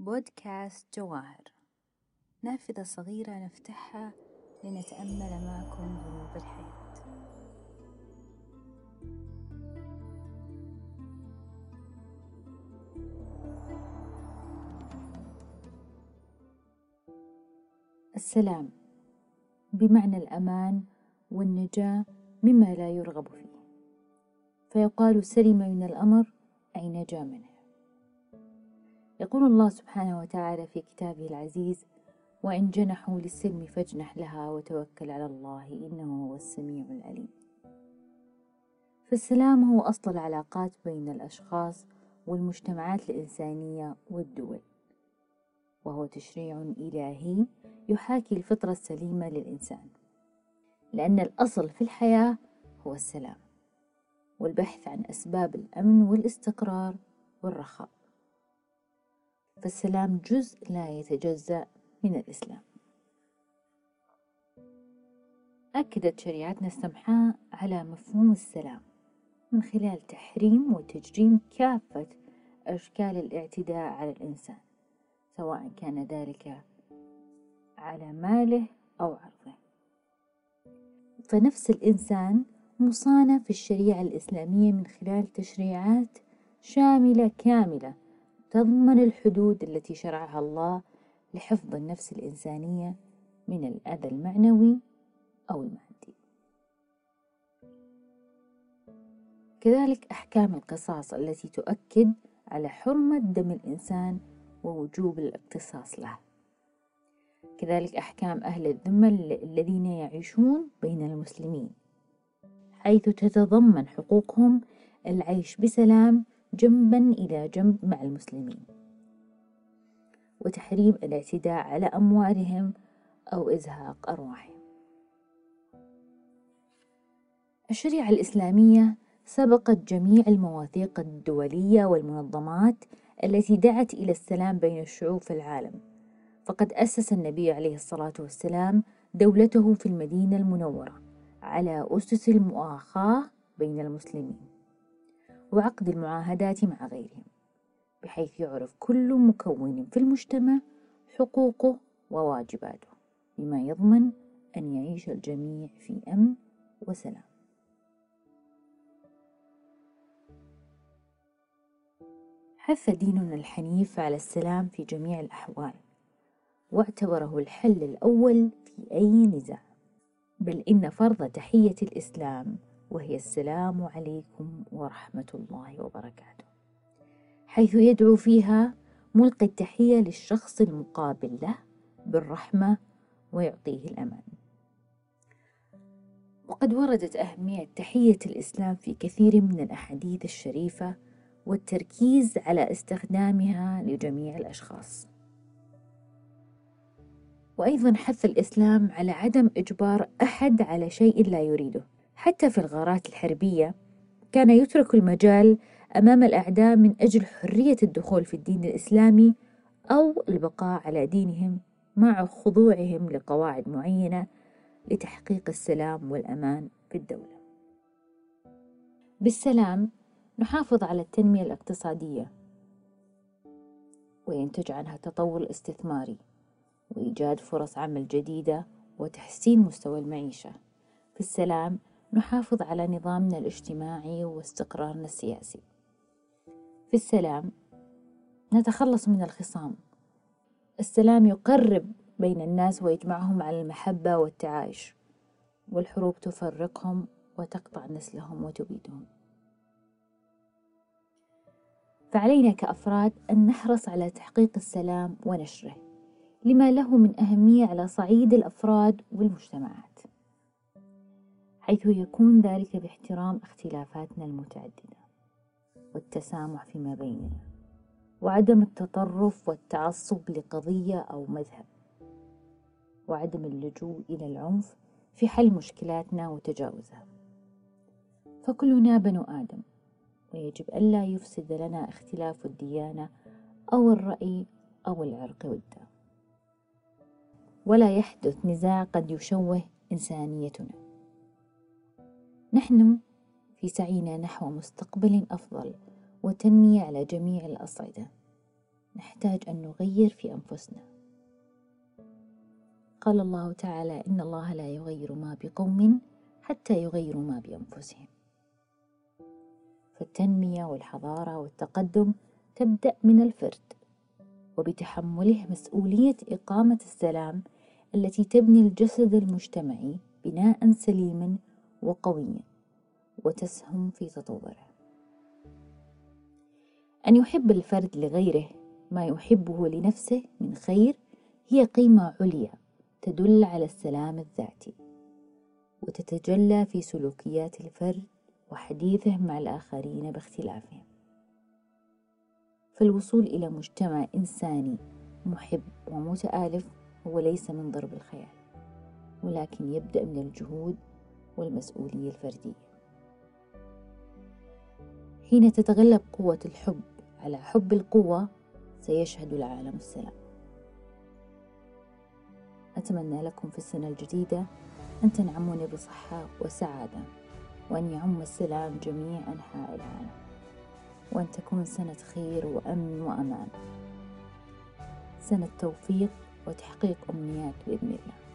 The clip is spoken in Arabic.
بودكاست جواهر. نافذة صغيرة نفتحها لنتأمل معكم غروب الحياة السلام. بمعنى الأمان والنجاة مما لا يرغب فيه. فيقال سلم من الأمر أي نجا منه. يقول الله سبحانه وتعالى في كتابه العزيز وإن جنحوا للسلم فاجنح لها وتوكل على الله إنه هو السميع العليم. فالسلام هو أصل العلاقات بين الأشخاص والمجتمعات الإنسانية والدول وهو تشريع إلهي يحاكي الفطرة السليمة للإنسان لأن الأصل في الحياة هو السلام والبحث عن أسباب الأمن والاستقرار والرخاء. فالسلام جزء لا يتجزأ من الإسلام. أكدت شريعتنا السمحاء على مفهوم السلام من خلال تحريم وتجريم كافة أشكال الاعتداء على الإنسان سواء كان ذلك على ماله أو عرضه. فنفس الإنسان مصانة في الشريعة الإسلامية من خلال تشريعات شاملة كاملة تضمن الحدود التي شرعها الله لحفظ النفس الإنسانية من الأذى المعنوي أو المادي. كذلك أحكام القصاص التي تؤكد على حرمة دم الإنسان ووجوب الاقتصاص له. كذلك أحكام أهل الذمة الذين يعيشون بين المسلمين، حيث تتضمن حقوقهم العيش بسلام جنبا إلى جنب مع المسلمين وتحريم الاعتداء على أموالهم أو إزهاق أرواحهم. الشريعة الإسلامية سبقت جميع المواثيق الدولية والمنظمات التي دعت إلى السلام بين الشعوب في العالم. فقد أسس النبي عليه الصلاة والسلام دولته في المدينة المنورة على أسس المؤاخاة بين المسلمين. وعقد المعاهدات مع غيرهم بحيث يعرف كل مكون في المجتمع حقوقه وواجباته بما يضمن أن يعيش الجميع في أمن وسلام. حث ديننا الحنيف على السلام في جميع الأحوال واعتبره الحل الأول في أي نزاع بل إن فرض تحية الإسلام وهي السلام عليكم ورحمة الله وبركاته. حيث يدعو فيها ملقي التحية للشخص المقابل له بالرحمة ويعطيه الأمان. وقد وردت أهمية تحية الإسلام في كثير من الأحاديث الشريفة والتركيز على استخدامها لجميع الأشخاص. وأيضا حث الإسلام على عدم إجبار أحد على شيء لا يريده. حتى في الغارات الحربية كان يترك المجال أمام الأعداء من أجل حرية الدخول في الدين الإسلامي أو البقاء على دينهم مع خضوعهم لقواعد معينة لتحقيق السلام والأمان في الدولة. بالسلام نحافظ على التنمية الاقتصادية وينتج عنها تطور استثماري وإيجاد فرص عمل جديدة وتحسين مستوى المعيشة. في السلام نحافظ على نظامنا الاجتماعي واستقرارنا السياسي. في السلام نتخلص من الخصام. السلام يقرب بين الناس ويجمعهم على المحبة والتعايش والحروب تفرقهم وتقطع نسلهم وتبيدهم. فعلينا كأفراد أن نحرص على تحقيق السلام ونشره لما له من أهمية على صعيد الأفراد والمجتمعات. حيث يكون ذلك باحترام اختلافاتنا المتعددة والتسامح فيما بيننا وعدم التطرف والتعصب لقضية أو مذهب وعدم اللجوء إلى العنف في حل مشكلاتنا وتجاوزها. فكلنا بنو آدم ويجب ألا يفسد لنا اختلاف الديانة أو الرأي أو العرق والدم ولا يحدث نزاع قد يشوه إنسانيتنا. نحن في سعينا نحو مستقبل أفضل وتنمية على جميع الأصعدة. نحتاج أن نغير في أنفسنا. قال الله تعالى إن الله لا يغير ما بقوم حتى يغيروا ما بأنفسهم. فالتنمية والحضارة والتقدم تبدأ من الفرد وبتحمله مسؤولية إقامة السلام التي تبني الجسد المجتمعي بناء سليما وقويا وتسهم في تطوره. أن يحب الفرد لغيره ما يحبه لنفسه من خير هي قيمة عليا تدل على السلام الذاتي وتتجلى في سلوكيات الفرد وحديثه مع الآخرين باختلافهم. فالوصول إلى مجتمع إنساني محب ومتآلف هو ليس من ضرب الخيال ولكن يبدأ من الجهود والمسؤولية الفردية. حين تتغلب قوة الحب على حب القوة سيشهد العالم السلام. أتمنى لكم في السنة الجديدة أن تنعمون بصحة وسعادة وأن يعم السلام جميع أنحاء العالم. وأن تكون سنة خير وأمن وأمان. سنة توفيق وتحقيق أمنيات بإذن الله.